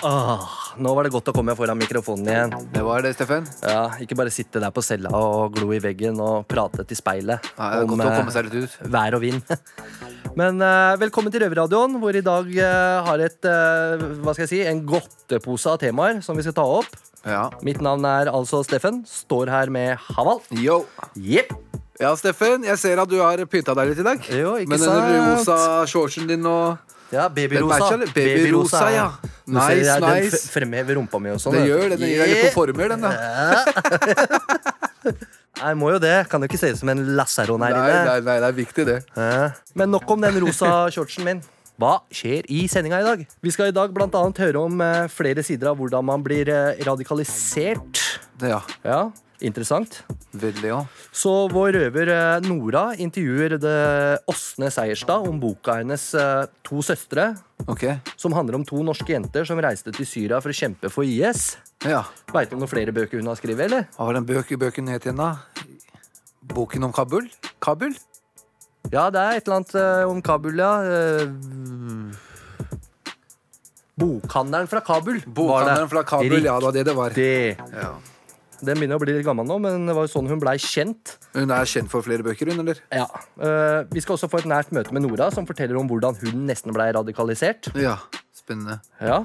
Åh, nå var det godt å komme foran mikrofonen igjen. Det var det, Steffen. Ja, Ikke bare sitte der på cella og glo i veggen og prate til speilet Ja, det er godt å eh, komme seg litt ut. vær og vind. Men uh, velkommen til Røverradioen, hvor i dag uh, har et uh, hva skal jeg si, en godtepose av temaer som vi skal ta opp. Ja. Mitt navn er altså Steffen. Står her med Haval. Yo. Yep. Ja, Steffen, jeg ser at du har pynta deg litt i dag. Jo, ikke Med den rosa shortsen din og Ja, babyrosa. Baby Babyrosa, ja. Nice, ser Nice, Den fremhever rumpa mi og sånn. Det gjør det. Den gir deg litt på former, den, da. Nei, må jo det. Kan jo ikke se ut som en lasaron her inne. nei, nei, det er viktig, det. Men nok om den rosa shortsen min. Hva skjer i sendinga i dag? Vi skal i dag annet høre om eh, flere sider av hvordan man blir eh, radikalisert. det ja. Ja, interessant. Veldig, ja. Så vår røver eh, Nora intervjuer det Åsne Seierstad om boka hennes eh, To søstre, Ok. som handler om to norske jenter som reiste til Syria for å kjempe for IS. Ja. Veit du om noen flere bøker hun har skrevet, eller? Hva var den bøk, bøken het igjen, da? Boken om Kabul? Kabul? Ja, det er et eller annet eh, om Kabul, ja. Bokhandelen fra Kabul. Bokhandelen fra Kabul, ja, det var det det var. Riktig. Ja. Den begynner å bli litt gammel nå, men det var jo sånn hun blei kjent. Hun er kjent for flere bøker, hun, eller? Ja. Uh, vi skal også få et nært møte med Nora, som forteller om hvordan hun nesten blei radikalisert. Ja. Spennende. Ja,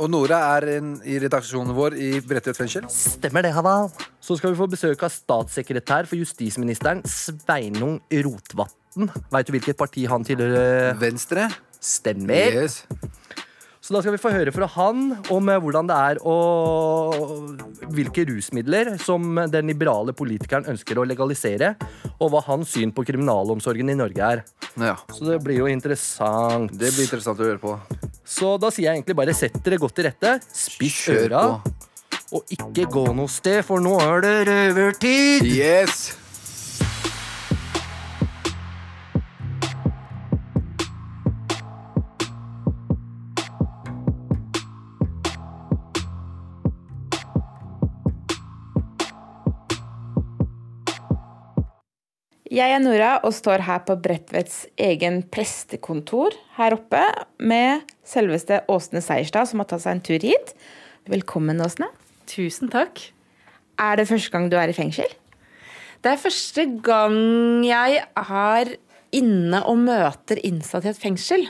Og Nora er en, i redaksjonen vår i Bredtvet fengsel. Stemmer det, Haval. Så skal vi få besøk av statssekretær for justisministeren, Sveinung Rotvatn. Veit du hvilket parti han tilhører? Venstre. Stemmer. Yes. Så da skal vi få høre fra han om eh, hvordan det er å Hvilke rusmidler som den liberale politikeren ønsker å legalisere, og hva hans syn på kriminalomsorgen i Norge er. Ja. Så det blir jo interessant. Det blir interessant å høre på. Så da sier jeg egentlig bare sett dere godt til rette, spiss øra, og ikke gå noe sted, for nå er det røvertid! Yes! Jeg er Nora og står her på Bredtvets egen prestekontor her oppe med selveste Åsne Seierstad, som har tatt seg en tur hit. Velkommen, Åsne. Tusen takk. Er det første gang du er i fengsel? Det er første gang jeg er inne og møter innsatt i et fengsel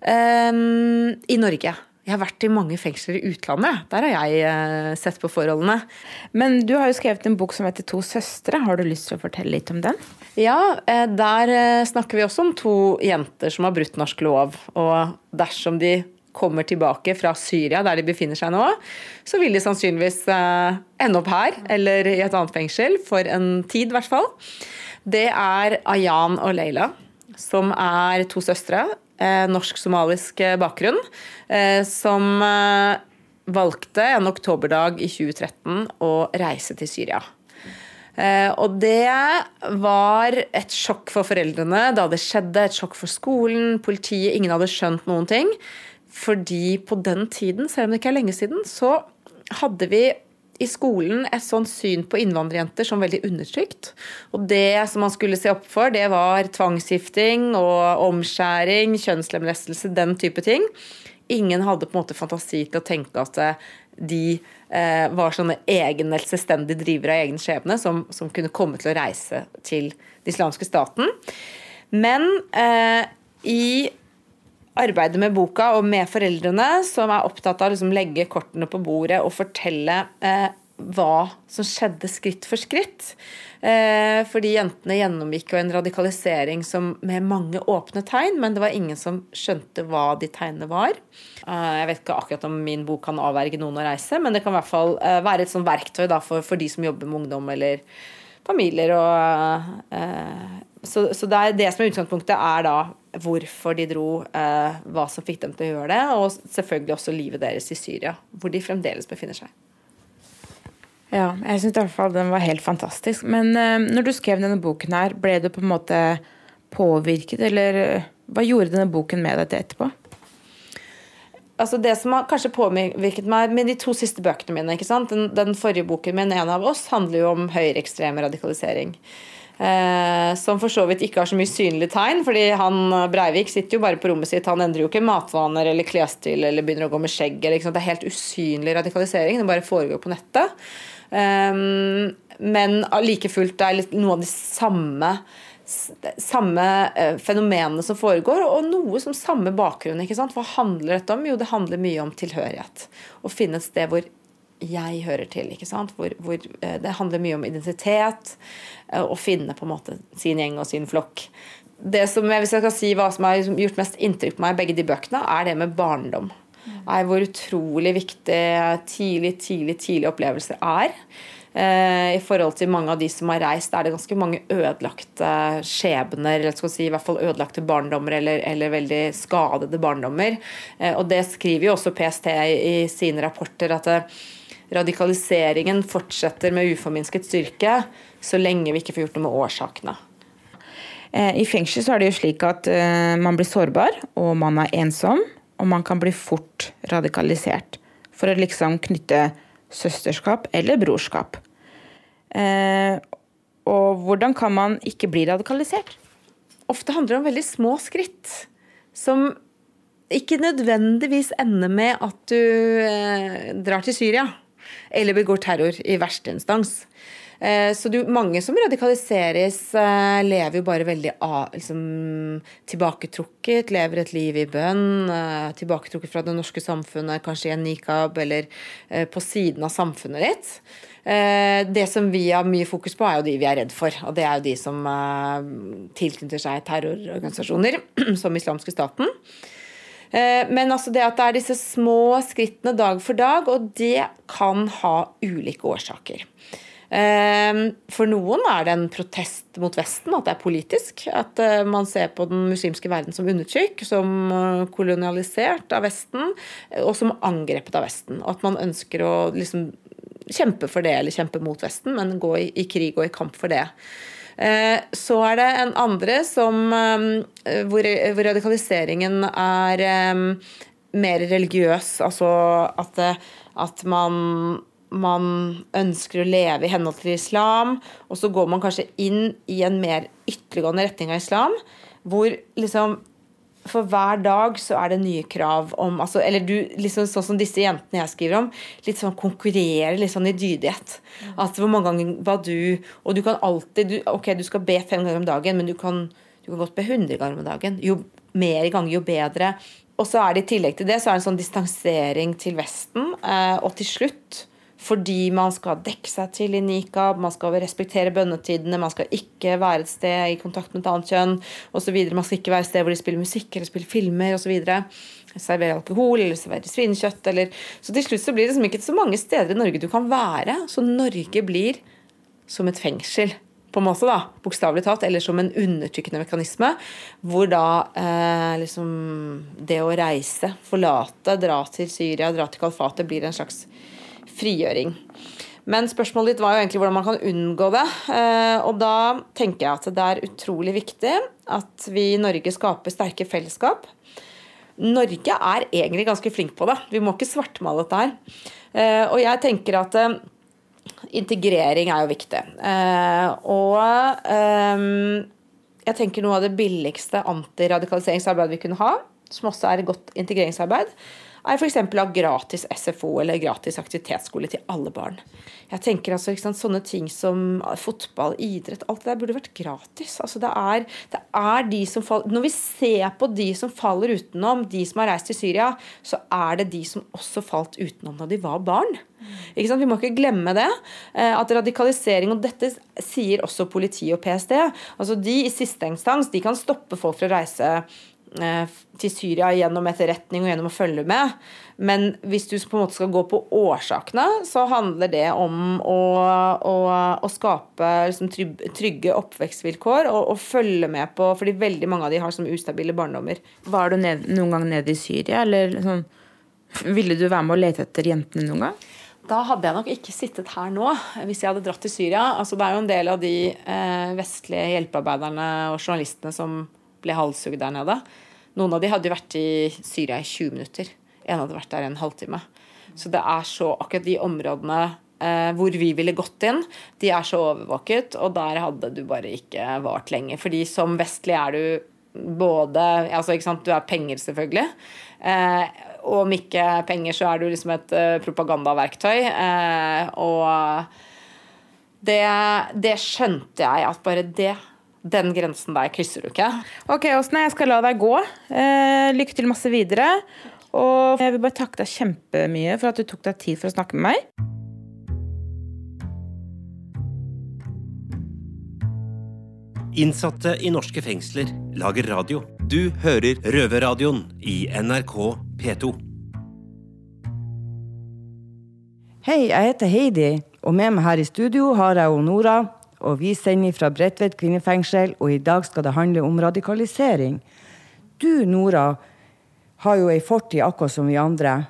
Um, i Norge. Jeg har vært i mange fengsler i utlandet. Der har jeg eh, sett på forholdene. Men du har jo skrevet en bok som heter To søstre. Har du lyst til å fortelle litt om den? Ja, eh, der eh, snakker vi også om to jenter som har brutt norsk lov. Og dersom de kommer tilbake fra Syria, der de befinner seg nå, så vil de sannsynligvis ende opp her, eller i et annet fengsel, for en tid i hvert fall. Det er Ayan og Leila, som er to søstre. Eh, Norsk-somalisk eh, bakgrunn. Eh, som valgte en oktoberdag i 2013 å reise til Syria. Og det var et sjokk for foreldrene da det skjedde. Et sjokk for skolen, politiet. Ingen hadde skjønt noen ting. Fordi på den tiden, selv om det ikke er lenge siden, så hadde vi i skolen et sånt syn på innvandrerjenter som veldig undertrykt. Og det som man skulle se opp for, det var tvangsgifting og omskjæring, kjønnslemlestelse, den type ting. Ingen hadde på en måte fantasi til å tenke at eh, de eh, var sånne egen eller selvstendige drivere av egen skjebne som, som kunne komme til å reise til den islamske staten. Men eh, i arbeidet med boka og med foreldrene, som er opptatt av å liksom legge kortene på bordet og fortelle eh, hva som skjedde skritt for skritt. Eh, fordi jentene gjennomgikk jo en radikalisering som, med mange åpne tegn, men det var ingen som skjønte hva de tegnene var. Eh, jeg vet ikke akkurat om min bok kan avverge noen å reise, men det kan i hvert fall eh, være et sånt verktøy da, for, for de som jobber med ungdom eller familier. Og, eh, så, så det, er det som er utgangspunktet, er da hvorfor de dro, eh, hva som fikk dem til å gjøre det, og selvfølgelig også livet deres i Syria, hvor de fremdeles befinner seg. Ja, jeg syns fall den var helt fantastisk. Men eh, når du skrev denne boken her, ble du på en måte påvirket, eller eh, hva gjorde denne boken med deg til etterpå? Altså det som har kanskje påvirket meg med de to siste bøkene mine? Den, den forrige boken min, 'En av oss', handler jo om høyreekstrem radikalisering. Eh, som for så vidt ikke har så mye synlige tegn, fordi han Breivik sitter jo bare på rommet sitt. Han endrer jo ikke matvaner eller klesstil eller begynner å gå med skjegg. Eller, det er helt usynlig radikalisering. Det bare foregår på nettet. Eh, men like fullt er noe av de samme samme eh, fenomenene som foregår, og noe som samme bakgrunn. ikke sant? Hva handler dette om? Jo, det handler mye om tilhørighet. Å finne et sted hvor jeg hører til. ikke sant? Hvor, hvor, eh, det handler mye om identitet. Eh, å finne på en måte sin gjeng og sin flokk. Det som, Hvis jeg skal si hva som har gjort mest inntrykk på meg i begge de bøkene, er det med barndom. Er hvor utrolig viktig tidlig, tidlig, tidlig opplevelser er. Eh, I forhold til mange av de som har reist, er det ganske mange ødelagte skjebner, eller skal si, i hvert fall ødelagte barndommer eller, eller veldig skadede barndommer. Eh, og det skriver jo også PST i sine rapporter, at radikaliseringen fortsetter med uforminsket styrke så lenge vi ikke får gjort noe med årsakene. Eh, I fengsel så er det jo slik at uh, man blir sårbar, og man er ensom. Og man kan bli fort radikalisert for å liksom knytte søsterskap eller brorskap. Uh, og hvordan kan man ikke bli radikalisert? Ofte handler det om veldig små skritt. Som ikke nødvendigvis ender med at du drar til Syria eller begår terror i verste instans. Eh, så du, mange som radikaliseres, eh, lever jo bare veldig liksom, tilbaketrukket. Lever et liv i bønn. Eh, tilbaketrukket fra det norske samfunnet, kanskje i en nikab, eller på siden av samfunnet ditt. Det som vi har mye fokus på, er jo de vi er redd for. Og det er jo de som tilknytter seg terrororganisasjoner, som islamske staten. Men altså det at det er disse små skrittene dag for dag, og det kan ha ulike årsaker. Ehm, for noen er det en protest mot Vesten, at det er politisk. At eh, man ser på den muslimske verden som undertrykk, som eh, kolonialisert av Vesten, og som angrepet av Vesten. Og at man ønsker å liksom kjempe for det, eller kjempe mot Vesten, men gå i, i krig og i kamp for det. Eh, så er det en andre som, hvor, hvor radikaliseringen er mer religiøs. Altså at, at man man ønsker å leve i henhold til islam, og så går man kanskje inn i en mer ytterliggående retning av islam, hvor liksom for hver dag så er det nye krav om altså, Eller du, liksom sånn som disse jentene jeg skriver om, litt sånn konkurrerer litt sånn i dydighet. At hvor mange ganger var du Og du kan alltid du, Ok, du skal be fem ganger om dagen, men du kan, du kan godt be hundre ganger om dagen. Jo mer ganger, jo bedre. Og så er det i tillegg til det så er det en sånn distansering til Vesten. Eh, og til slutt fordi man skal dekke seg til i nikab, man skal respektere bønnetidene, man skal ikke være et sted i kontakt med et annet kjønn osv. Man skal ikke være et sted hvor de spiller musikk eller spiller filmer osv. Servere alkohol eller servere svinekjøtt. Eller. Så til slutt så blir det liksom ikke så mange steder i Norge du kan være. Så Norge blir som et fengsel på en måte da, bokstavelig talt, eller som en undertrykkende mekanisme, hvor da eh, liksom det å reise, forlate, dra til Syria, dra til kalfatet, blir en slags frigjøring. Men spørsmålet ditt var jo egentlig hvordan man kan unngå det. Eh, og da tenker jeg at det er utrolig viktig at vi i Norge skaper sterke fellesskap. Norge er egentlig ganske flink på det. Vi må ikke svartmale dette her. Eh, og jeg tenker at eh, integrering er jo viktig. Og jeg tenker noe av det billigste antiradikaliseringsarbeidet vi kunne ha, som også er godt integreringsarbeid, er f.eks. å ha gratis SFO eller gratis aktivitetsskole til alle barn. Jeg tenker altså, sant, Sånne ting som fotball, idrett, alt det der burde vært gratis. Altså, det, er, det er de som faller, Når vi ser på de som faller utenom, de som har reist til Syria, så er det de som også falt utenom da de var barn. Vi må ikke glemme det. Eh, at radikalisering, og dette sier også politi og PST, altså de i siste instans de kan stoppe folk fra å reise til Syria gjennom etterretning og gjennom å følge med. Men hvis du på en måte skal gå på årsakene, så handler det om å, å, å skape liksom, trygge oppvekstvilkår og, og, følge med på Fordi veldig mange av de har som ustabile barndommer. Var du ned, noen gang nede i Syria, eller sånn Ville du være med å lete etter jentene noen gang? Da hadde jeg nok ikke sittet her nå hvis jeg hadde dratt til Syria. Altså, det er jo en del av de eh, vestlige hjelpearbeiderne og journalistene som ble halshugd der nede. Noen av de hadde vært i Syria i 20 minutter. En hadde vært der en halvtime. Så det er så Akkurat de områdene eh, hvor vi ville gått inn, de er så overvåket, og der hadde du bare ikke vart lenge. Fordi som vestlig er du både altså ikke sant, Du er penger, selvfølgelig. Eh, og om ikke penger, så er du liksom et eh, propagandaverktøy. Eh, og det, det skjønte jeg at bare det den grensen der krysser du ikke. Ok, Åsne, jeg skal la deg gå. Eh, lykke til masse videre. Og jeg vil bare takke deg kjempemye for at du tok deg tid for å snakke med meg. Innsatte i norske fengsler lager radio. Du hører Røverradioen i NRK P2. Hei, jeg heter Heidi, og med meg her i studio har jeg og Nora. Og vi sender fra Bredtvet kvinnefengsel, og i dag skal det handle om radikalisering. Du, Nora, har jo ei fortid akkurat som vi andre.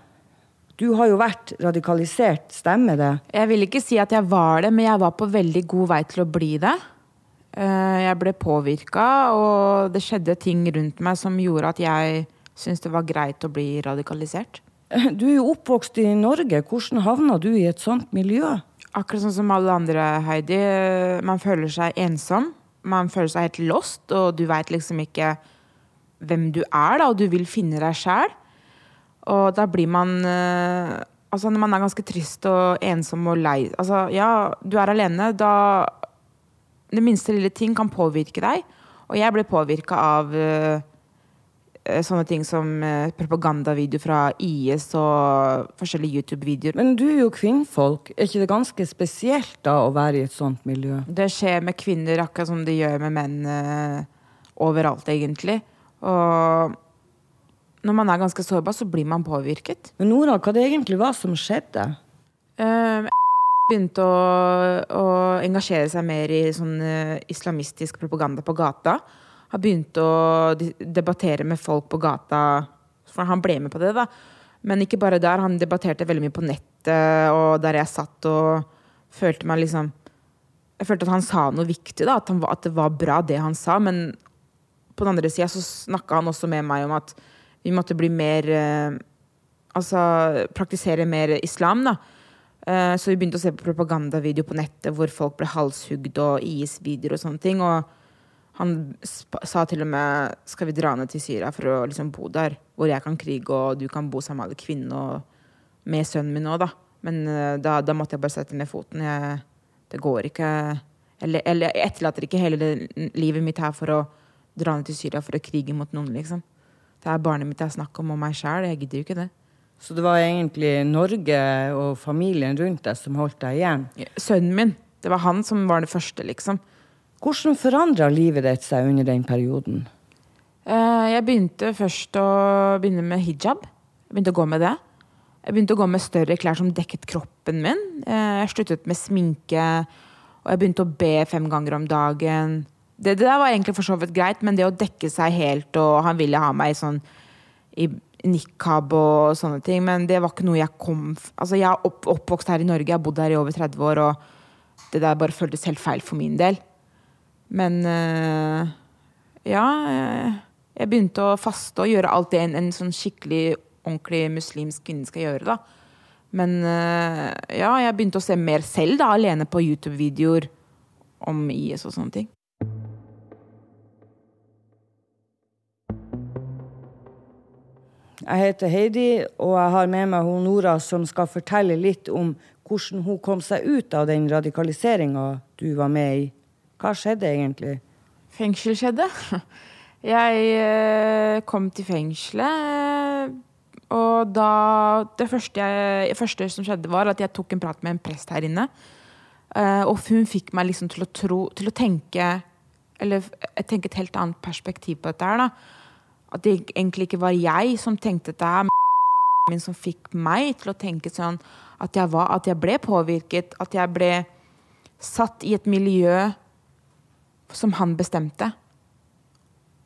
Du har jo vært radikalisert, stemmer det? Jeg vil ikke si at jeg var det, men jeg var på veldig god vei til å bli det. Eh, jeg ble påvirka, og det skjedde ting rundt meg som gjorde at jeg syntes det var greit å bli radikalisert. Du er jo oppvokst i Norge. Hvordan havna du i et sånt miljø? Akkurat sånn som alle andre, Heidi. Man føler seg ensom. Man føler seg helt lost, og du veit liksom ikke hvem du er, da, og du vil finne deg sjæl. Og da blir man eh, Altså, når man er ganske trist og ensom og lei Altså, ja, du er alene, da Det minste lille ting kan påvirke deg. Og jeg ble påvirka av uh, sånne ting som uh, propagandavideo fra IS og forskjellige YouTube-videoer. Men du er jo kvinnfolk. Er ikke det ganske spesielt da å være i et sånt miljø? Det skjer med kvinner akkurat som det gjør med menn uh, overalt, egentlig. Og når man er ganske sårbar, så blir man påvirket. Men Nora, hva det egentlig var som skjedde? Um, begynte å, å, engasjere seg mer i sånn uh, islamistisk propaganda på gata. Har begynt å debattere med folk på gata, for han ble med på det. da. Men ikke bare der. Han debatterte veldig mye på nettet, og der jeg satt og følte meg liksom Jeg følte at han sa noe viktig, da, at, han, at det var bra, det han sa. Men på den andre sida så snakka han også med meg om at vi måtte bli mer eh, Altså praktisere mer islam, da. Eh, så vi begynte å se på propagandavideo på nettet hvor folk ble halshugd og IS-videoer og sånne ting. Og han sa til og med skal vi dra ned til Syria for å liksom bo der, hvor jeg kan krige og du kan bo sammen med alle kvinnene og med sønnen min òg, da. Men uh, da, da, måtte jeg bare sette ned foten. Jeg, det går ikke Eller, eller jeg etterlater ikke hele livet mitt her for å dra ned til Syria for å krige mot noen, liksom. Det er barnet mitt jeg snakker om, og meg sjæl. Jeg gidder jo ikke det. Så det var egentlig Norge og familien rundt deg som holdt deg igjen? Sønnen min. Det var han som var det første, liksom. Hvordan forandra livet ditt seg under den perioden? Eh, jeg begynte først å begynne med hijab. Jeg begynte å gå med det. Jeg begynte å gå med større klær som dekket kroppen min. Eh, jeg sluttet med sminke, og jeg begynte å be fem ganger om dagen. Det, det, der var egentlig for så vidt greit, men det å dekke seg helt, og han ville ha meg sånn i nikab og sånne ting, men det var ikke noe jeg kom Altså, jeg er opp, oppvokst her i Norge, jeg har bodd her i over 30 år, og det der bare føltes helt feil for min del. Men uh, ja, jeg begynte å faste og gjøre alt det en, en sånn skikkelig ordentlig muslimsk kvinne skal gjøre, da. Men uh, ja, jeg begynte å se mer selv, da, alene på YouTube-videoer om IS og sånne ting. Jeg heter Heidi, og jeg har med meg hun Nora som skal fortelle litt om hvordan hun kom seg ut av den radikaliseringa du var med i. Hva skjedde egentlig? Fengsel skjedde. Jeg eh, kom til fengselet, og da Det første, jeg, første, som skjedde, var at jeg tok en prat med en prest her inne. Eh, og hun fikk meg liksom til å tro Til å tenke Eller tenke et helt annet perspektiv på dette her, da at det egentlig ikke var jeg som tenkte det her, men som fikk meg til å tenke sånn at jeg, var, at jeg ble påvirket, at jeg ble satt i et miljø som han bestemte.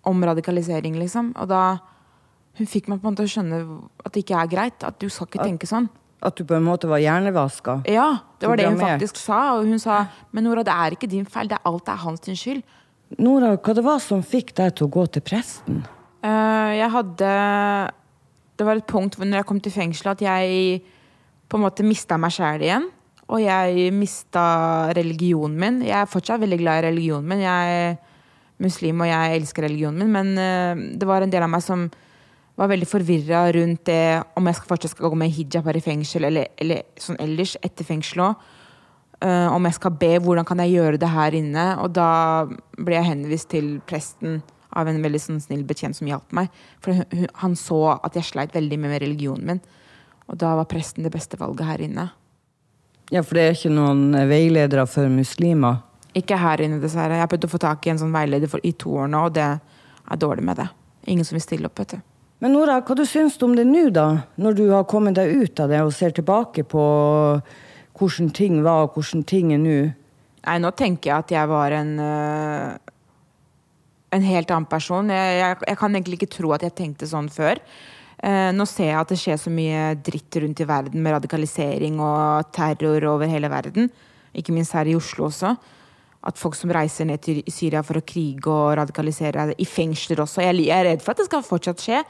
Om radikalisering, liksom. Og da Hun fikk meg på en måte til å skjønne at det ikke er greit. At du skal ikke tenke sånn. At du på en måte var hjernevaska? Ja, det var det hun faktisk sa. Og hun sa men Nora, det er ikke din feil, det er alt er hans skyld. Nora, hva det var som fikk deg til å gå til presten? Uh, jeg hadde Det var et punkt når jeg kom til fengselet, at jeg på en måte mista meg sjæl igjen. Og jeg mista religionen min. Jeg er fortsatt veldig glad i religionen min. Jeg er muslim, og jeg elsker religionen min, men eh, det var en del av meg som var veldig forvirra rundt det om jeg skal fortsatt skal gå med hijab her i fengsel, eller, eller sånn ellers etter fengsel òg. om jeg skal be, hvordan kan jeg gjøre det her inne? Og da ble jeg henvist til presten av en veldig sånn snill betjent som hjalp meg. For hun- hun- han så at jeg sleit veldig med religionen min. Og da var presten det beste valget her inne. Ja, for det er ikke noen eh, veiledere for muslimer. Ikke her inne, dessverre. Jeg har prøvd å få tak i en sånn veileder for, i to år nå, og det er dårlig med det. Ingen som vil stille opp, vet du. Men Nora, hva du syns du om det nå, da? Når du har kommet deg ut av det og ser tilbake på hvordan ting var, og hvordan ting er nå? Nei, nå tenker jeg at jeg var en øh, en helt annen person. Jeg, jeg, jeg kan egentlig ikke tro at jeg tenkte sånn før. Eh, nå ser jeg at det skjer så mye dritt rundt i verden med radikalisering og terror over hele verden. Ikke minst her i Oslo også. At folk som reiser ned til Syria for å krige og radikalisere, i fengsler også. Jeg, er redd for at det skal fortsatt skje.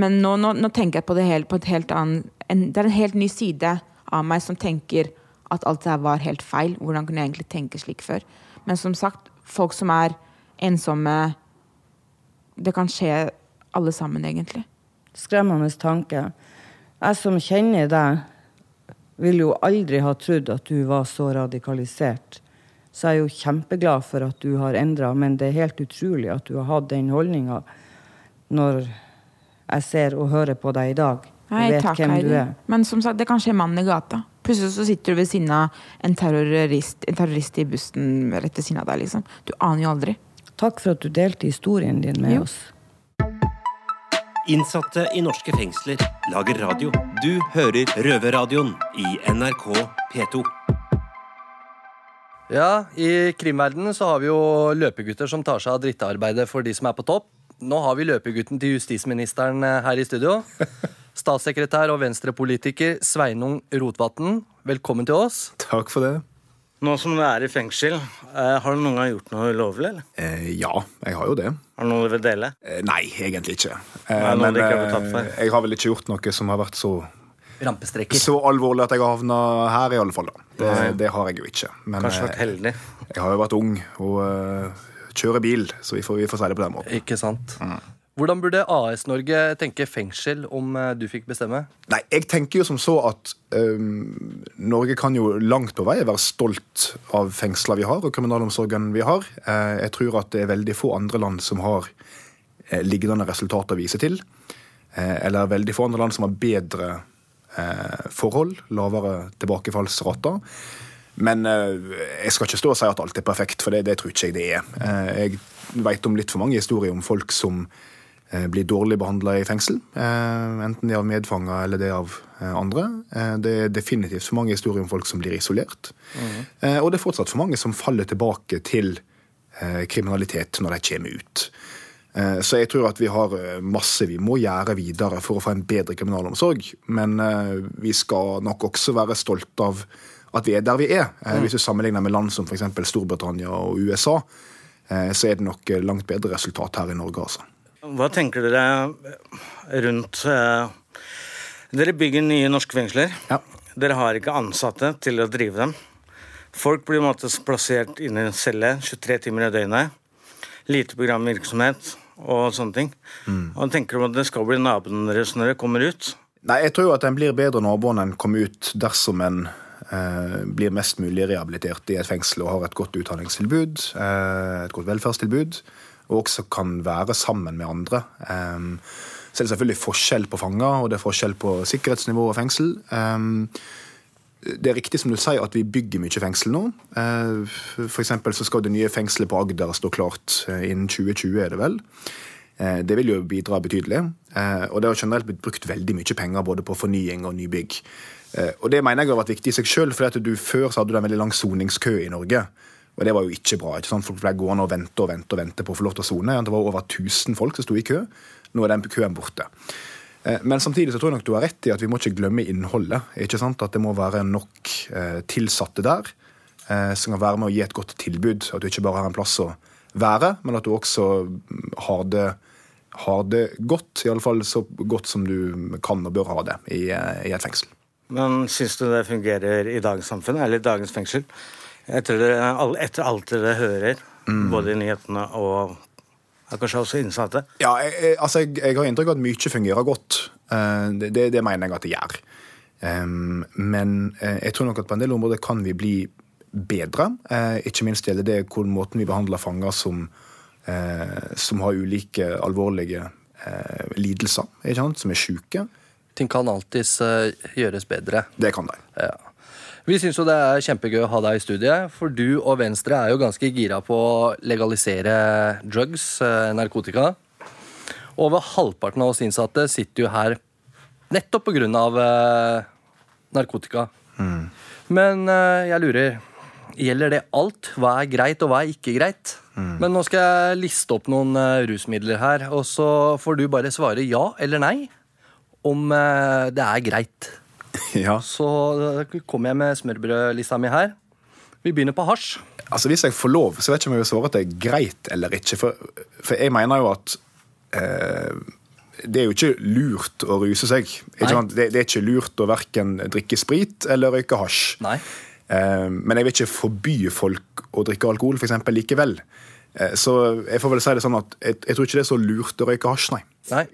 Men nå, nå, nå tenker jeg på det helt, på annet en, Det er en helt ny side av meg som tenker at alt det her var helt feil. Hvordan kunne jeg egentlig tenke slik før? Men som sagt, folk som er ensomme Det kan skje alle sammen, egentlig. Skremmende tanke. Jeg som kjenner deg, ville jo aldri ha trodd at du var så radikalisert. Så jeg er jo kjempeglad for at du har endra, men det er helt utrolig at du har hatt den holdninga når jeg ser og hører på deg i dag. Nei, Jeg vet takk, hvem du er. Men som sagt, det kan skje mannen i gata. Plutselig så sitter du ved siden av en terrorist, en terrorist i bussen rett ved siden av deg. liksom. Du aner jo aldri. Takk for at du delte historien din med Jo. oss. Innsatte i norske fengsler lager radio. Du hører Røverradioen i NRK P2. Ja, I krimverdenen så har vi jo løpegutter som tar seg av drittarbeidet for de som er på topp. Nå har vi løpegutten til justisministeren eh, her i studio. Statssekretær og venstrepolitiker Sveinung Rotvatn, velkommen til oss. Takk for det. Nå som du er i fengsel, eh, har du noen gang gjort noe ulovlig? eller? Eh, ja, jeg har jo det. Har du noe du vil dele? Eh, nei, egentlig ikke. Eh, Nei, men ikke har blitt eh, tatt for. jeg har vel ikke gjort noe som har vært så, så alvorlig at jeg har havna her, i alle fall. da. Det, det har jeg jo ikke. Men Kanskje vært eh, heldig? jeg har jo vært ung og uh, kjører bil, så vi får, vi får si det på den måten. Ikke sant? Hvordan burde AS Norge tenke fengsel om eh, du fikk bestemme? Nei, jeg tenker jo som så at um, Norge kan jo langt på vei være stolt av fengsla vi har, og kriminalomsorgen vi har. Eh, jeg tror at det er veldig få andre land som har eh, lignende resultater å vise til. Eller veldig få andre land som har bedre forhold, lavere tilbakefallsrater. Men jeg skal ikke stå og si at alt er perfekt, for det, det tror ikke jeg det er. Jeg vet om litt for mange historier om folk som blir dårlig behandla i fengsel. Eh, enten det er av medfanger eller det er av eh, andre. Eh, det er definitivt for mange historier om folk som blir isolert. Eh, og det er fortsatt for mange som faller tilbake til eh, kriminalitet når de kommer ut. Eh, Så jeg tror at vi har eh, masse vi må gjøre videre for å få en bedre kriminalomsorg. Men eh, vi skal nok også være stolt av at vi er der vi er. Eh, Hvis du sammenligner med land som f.eks. Storbritannia og USA, eh, så er det nok eh, langt bedre resultat her i Norge. altså. Hva tenker dere rundt eh, Dere bygger nye norske fengsler. Ja. Dere har ikke ansatte til å drive dem. Folk blir måte plassert inne i en celle 23 timer i døgnet. Lite programvirksomhet og sånne ting. Og tenker du at det skal bli naboene deres når dere kommer ut? Nei, Jeg tror jo at en blir bedre nabo enn kommer ut dersom en eh, blir mest mulig rehabilitert i et fengsel og har et godt utdanningstilbud, eh, et godt velferdstilbud, og også kan være sammen med andre. Så så er det selvfølgelig forskjell på fanger, og det er forskjell på sikkerhetsnivå og fengsel. Eh, det er riktig som du sier at vi bygger mye fengsel nå. Eh, For så skal det nye fengselet på Agder stå klart eh, innen 2020, er det vel. Eh, Det vil jo bidra betydelig. Eh, Og det har generelt blitt brukt veldig mye penger både på fornying og nybygg. Og det mener jeg har vært viktig i seg sjøl, for før så hadde du en veldig lang soningskø i Norge. Og det var jo ikke bra. ikke sant? Folk ble gående og vente og vente og vente på å få lov til å sone. Det var over 1000 folk som sto i kø. Nå er den køen borte. Eh, Men samtidig så tror jeg nok du har rett i at vi må ikke glemme innholdet. ikke sant? At det må være nok eh, tilsatte der eh, som kan være med å gi et godt tilbud. At du ikke bare har en plass å være, men at du også mm, har det, har det godt. Iallfall så godt som du kan og bør ha det i, i et fengsel. Men syns du det fungerer i dagens samfunn, eller i dagens fengsel? Etter, det, all- etter alt dere hører, både i nyhetene og kanskje også innsatte? Ja, jeg, jeg, altså jeg, jeg har inntrykk av at mye fungerer godt. Eh, Det, det, det mener jeg at det gjør. Um, men eh, jeg tror nok at på en del områder kan vi bli bedre. Uh, Ikke minst gjelder det hvordan måten vi behandler fanger som, uh, som har ulike alvorlige uh, lidelser, ikke sant? som er syke. Ting kan alltids gjøres bedre. Det kan de. Ja. Vi syns jo det er kjempegøy å ha deg i studiet, for du og Venstre er jo ganske gira på å legalisere drugs, eh, narkotika. Over halvparten av oss innsatte sitter jo her nettopp på grunn av eh, narkotika. Men eh, jeg lurer, gjelder det alt? Hva er greit, og hva er ikke greit? Men nå skal jeg liste opp noen rusmidler her, og så får du bare svare ja eller nei om det er greit. Ja. Så da kommer jeg med smørbrødlista mi her. Vi begynner på hasj. Altså Hvis jeg får lov, så vet jeg ikke om jeg vil svare at det er greit eller ikke. For, for jeg mener jo at eh, det er jo ikke lurt å ruse seg. Det, det er ikke lurt å verken drikke sprit eller røyke hasj. Nei. Eh, men jeg vil ikke forby folk å drikke alkohol for eksempel, likevel. Eh, så jeg får vel si det sånn at jeg, jeg tror ikke det er så lurt å røyke hasj, nei. Nei.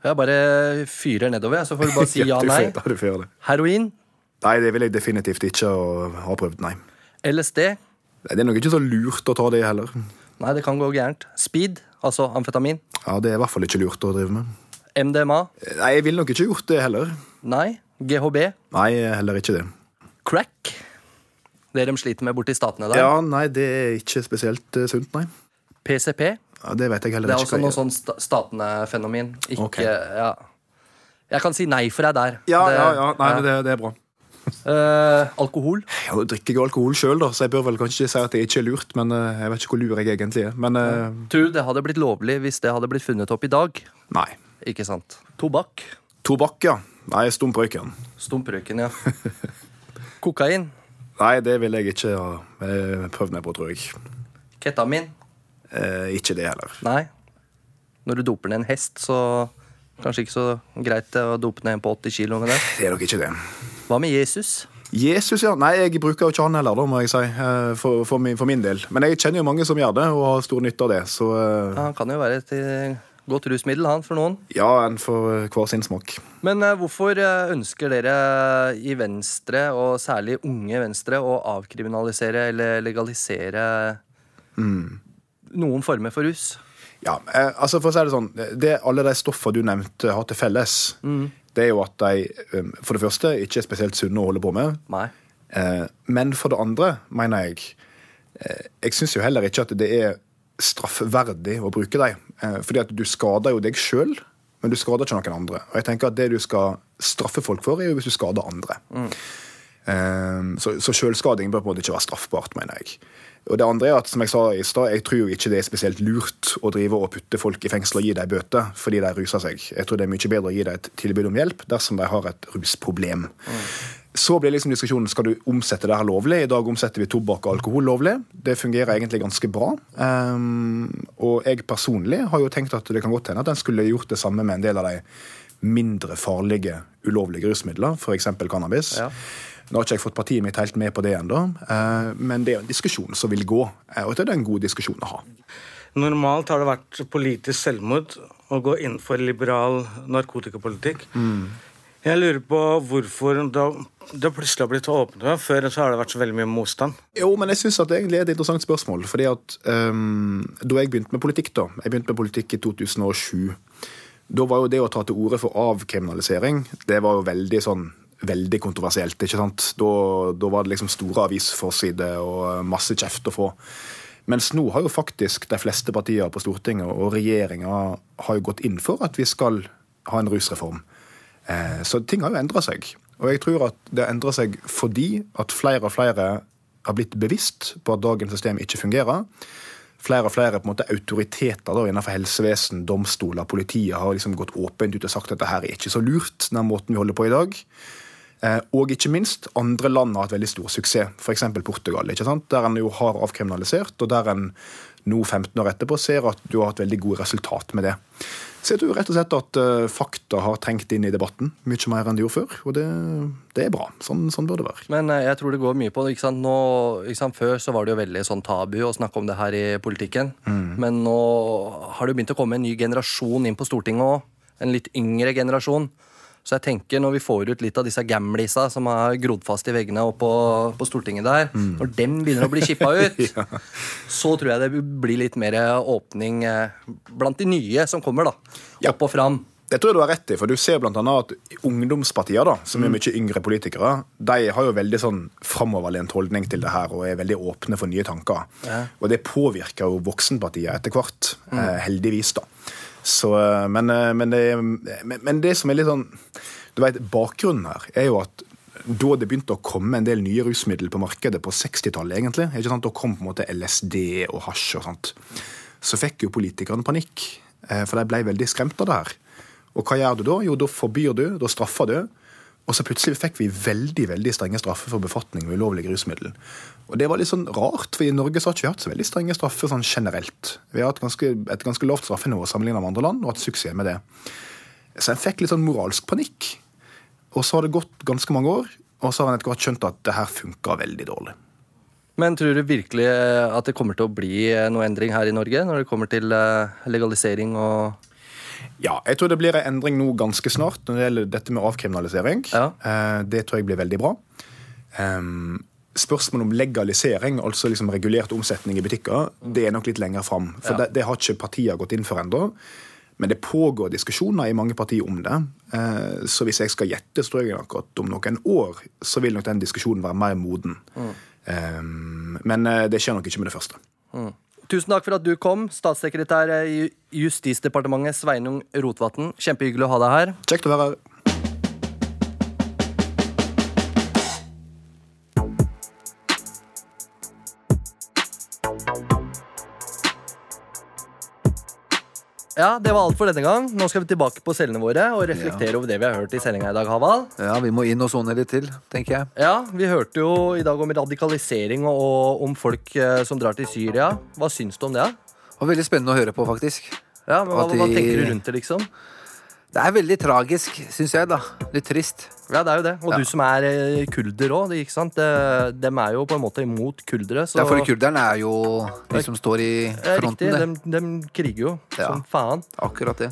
Jeg bare fyrer nedover, så får du bare si ja, nei. Heroin, Nei, det vil jeg definitivt ikke ha prøvd, nei. LSD. Det er nok ikke så lurt å ta det heller. Nei, det kan gå gærent. Speed, altså amfetamin. Ja, Det er i hvert fall ikke lurt å drive med. MDMA. Nei, jeg ville nok ikke gjort det heller. Nei. GHB. Nei, heller ikke det. Crack. Det de sliter med borti statene der. Ja, nei, det er ikke spesielt eh, sunt, nei. PCP. Ja, det vet jeg heller Det er ikke. også noe sånn statene-fenomen. Ikke okay. Ja. Jeg kan si nei for deg der. Ja, Det- ja, ja, nei, men det, det er bra. Uh, alkohol. Ja, Nå drikker jeg alkohol sjøl, så jeg bør vel kanskje ikke si at det ikke er lurt. Men uh, jeg vet ikke hvor lur jeg egentlig er. Men uh, Tror du det hadde blitt lovlig hvis det hadde blitt funnet opp i dag? nei. Ikke sant. Tobakk. Tobakk, ja. Nei, stumprøyken. Stumprøyken, ja. Kokain. Nei, det vil jeg ikke ja. prøve meg på, tror jeg. Ketamin. Eh, ikke det heller. Nei. Når du doper ned en hest, så kanskje ikke så greit å dope ned en på 80 kilo med det. Det er nok ikke det. Hva med Jesus? Jesus, ja. Nei, jeg bruker jo ikke han heller, da, må jeg si. eh, For, for, min, for min del. Men jeg kjenner jo mange som gjør det, og har stor nytte av det. Så eh, Ja, han kan jo være et eh, godt rusmiddel, han, for noen. ja, en for hver sin smak. Men hvorfor ønsker dere i Venstre, og særlig unge Venstre, å avkriminalisere eller legalisere noen former for rus? Ja, eh, altså for å si det sånn det Alle de stoffene du nevnte har til felles, det er jo at de eh, for det første ikke er spesielt sunne å holde på med. Nei. Eh, Men for det andre, mener jeg eh, Jeg syns jo heller ikke at det er straffverdig å bruke dem. Eh, Fordi at du skader jo deg sjøl, men du skader ikke noen andre. Og jeg tenker at det du skal straffe folk for, er jo hvis du skader andre. Eh, Så, så selvskading bør på en måte ikke være straffbart, mener jeg. Og det andre er at, som jeg sa i stad, jeg tror jo ikke det er spesielt lurt å drive og putte folk i fengsel og gi dem bøter fordi de ruser seg. Jeg tror det er mye bedre å gi dem et tilbud om hjelp dersom de har et rusproblem. Så blir liksom diskusjonen skal du omsette det her lovlig. I dag omsetter vi tobakk og alkohol lovlig. Det fungerer egentlig ganske bra. Um, og jeg personlig har jo tenkt at det kan godt hende at en skulle gjort det samme med en del av de mindre farlige ulovlige rusmidler, f.eks. cannabis. Ja. Nå har ikke jeg fått partiet mitt helt med på det ennå, eh, men det er en diskusjon som vil gå. eh, Og det er en god diskusjon å ha. Normalt har det vært politisk selvmord å gå inn for liberal narkotikapolitikk. Jeg lurer på hvorfor det plutselig har blitt åpnet. Før så har det vært så veldig mye motstand. Jo, men jeg syns det egentlig er et interessant spørsmål. fordi at um, Da jeg begynte med politikk, da Jeg begynte med politikk i 2007. Da var jo det å ta til orde for avkriminalisering Det var jo veldig sånn Veldig kontroversielt. ikke sant? Da, da var det liksom store avisforsider og masse kjeft å få. Mens nå har jo faktisk de fleste partier på Stortinget og regjeringa gått inn for at vi skal ha en rusreform. Eh, Så ting har jo endra seg. Og jeg tror at det har endra seg fordi at flere og flere har blitt bevisst på at dagens system ikke fungerer. Flere og flere på en måte autoriteter da, innenfor helsevesen, domstoler, politiet har liksom gått åpent ut og sagt at dette her er ikke så lurt, den måten vi holder på i dag. Eh, Og ikke minst, andre land har hatt veldig stor suksess, f.eks. Portugal, ikke sant? der en jo har avkriminalisert, og der en nå 15 år etterpå ser at du har hatt veldig gode resultat med det. Så jeg tror rett og slett at uh, fakta har trengt inn i debatten mye mer enn de gjorde før. Og det, det er bra. Sånn, sånn, bør det være. Men uh, jeg tror det går mye på det. Ikke sant? Nå, ikke sant? Før så var det jo veldig sånn tabu å snakke om det her i politikken. Mm. Men nå har det jo begynt å komme en ny generasjon inn på Stortinget òg. En litt yngre generasjon så jeg tenker når vi får ut litt av disse gamlisa som har grodd fast i veggene oppe på, på Stortinget der, mm. når dem begynner å bli chippa ut, ja. så tror jeg det blir litt mer åpning eh, blant de nye som kommer, da. Ja. Opp og fram. Det tror jeg du har rett i, for du ser annet at ungdomspartier, da, som er mm. mye yngre politikere, de har jo veldig sånn framoverlent holdning til det her og er veldig åpne for nye tanker. Ja. Og det påvirker jo voksenpartier etter hvert, mm. eh, heldigvis, da. Så, eh, men, eh, men, det, men, det, som er litt sånn du vet, Bakgrunnen her er jo at da det begynte å komme en del nye rusmidler på markedet på 60-tallet, egentlig, da kom på en måte LSD og hasj og sånt, så fikk jo politikerne panikk. Eh, for de ble veldig skremt av det her. Og hva gjør du da? Jo, da forbyr du, da straffer du. Og så plutselig fikk vi veldig veldig strenge straffer for befatning med ulovlige rusmidler. Og det var litt sånn rart, for i Norge så har vi ikke hatt så veldig strenge straffer sånn generelt. Vi har hatt ganske, et ganske lavt straffenivå sammenlignet med andre land, og hatt suksess med det. Så en fikk litt sånn moralsk panikk. Og så har det gått ganske mange år, og så har en etter hvert skjønt at det her funka veldig dårlig. Men tror du virkelig at det kommer til å bli noe endring her i Norge når det kommer til eh, legalisering og ja, jeg tror det blir en endring nå ganske snart når det gjelder dette med avkriminalisering. Ja. Eh, det tror jeg blir veldig bra. Spørsmålet om legalisering, altså liksom regulert omsetning i butikker, det er nok litt lenger fram. For ja. det, det, har ikke partiene gått inn for ennå. Men det pågår diskusjoner i mange partier om det. Eh, så hvis jeg skal gjette, så tror jeg nok at om noen år så vil nok den diskusjonen være mer moden. Mm. Men det skjer nok ikke med det første. Mm. Tusen takk for at du kom, statssekretær i Justisdepartementet Sveinung Rotevatn. Kjempehyggelig å ha deg her. Kjekt å være her. Ja, Det var alt for denne gang. Nå skal vi tilbake på cellene våre og reflektere ja. over det vi har hørt i sendinga i dag. Haval. Ja, Vi må inn og sone litt til, tenker jeg. Ja, Vi hørte jo i dag om radikalisering og om folk eh, som drar til Syria. Hva syns du om det? Det var veldig spennende å høre på, faktisk. Ja, men Hva, hva tenker du rundt det, liksom? Det er veldig tragisk, syns jeg. da. Litt trist. Ja, det er jo det. Og ja. du som er kulder kurder òg, ikke sant. Dem er jo på en måte imot kuldere. Så... Ja, for kurderne er jo de som står i fronten. Riktig, de, kriger jo ja. som faen. Akkurat det.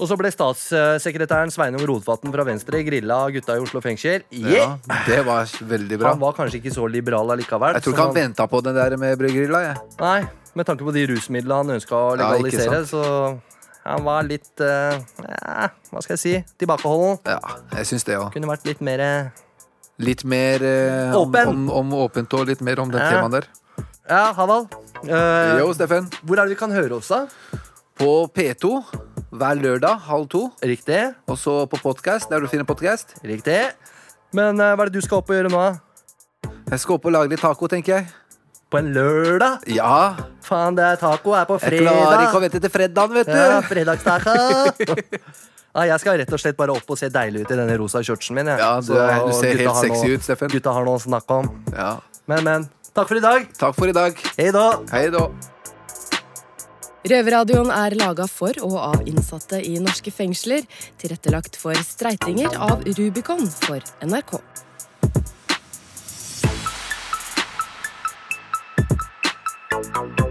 Og så ble statssekretæren Sveinung Rotevatn fra Venstre grilla av gutta i Oslo fengsel. Yeah! Ja, det var veldig bra. Han var kanskje ikke så liberal allikevel. Jeg tror ikke han, han venta på den der med brødgrilla. Nei, med tanke på de rusmidlene han ønska å legalisere, ja, så han var litt uh, ja, Hva skal jeg si? Tilbakeholden. Ja, jeg syns det òg. Kunne vært litt mer uh, Litt mer uh, Åpen. Om, om, åpent og litt mer om den ja. temaen der. Ja, Haval. Yo, Steffen. Hvor er det vi kan høre oss, da? På P2 hver lørdag halv to. Riktig. Og så på podkast, der du finner podkast. Riktig. Men hva er det du skal opp og gjøre nå? da? Jeg skal opp og lage litt taco, tenker jeg på en lørdag. Ja. Faen, det er taco er på fredag. Jeg klarer ikke å vente til fredagen, vet du. Ja, fredagstaco. ja, jeg skal rett og slett bare opp og se deilig ut i denne rosa shortsen min. Jeg. Ja, du, Så, du ser helt sexy noe, ut, Steffen. Gutta har noe å snakke om. Ja. Men, men. Takk for i dag. Takk for i dag. Hei da. Hei da. Røverradioen er laga for og av innsatte i norske fengsler. Tilrettelagt for streitinger av Rubicon for NRK. Bye.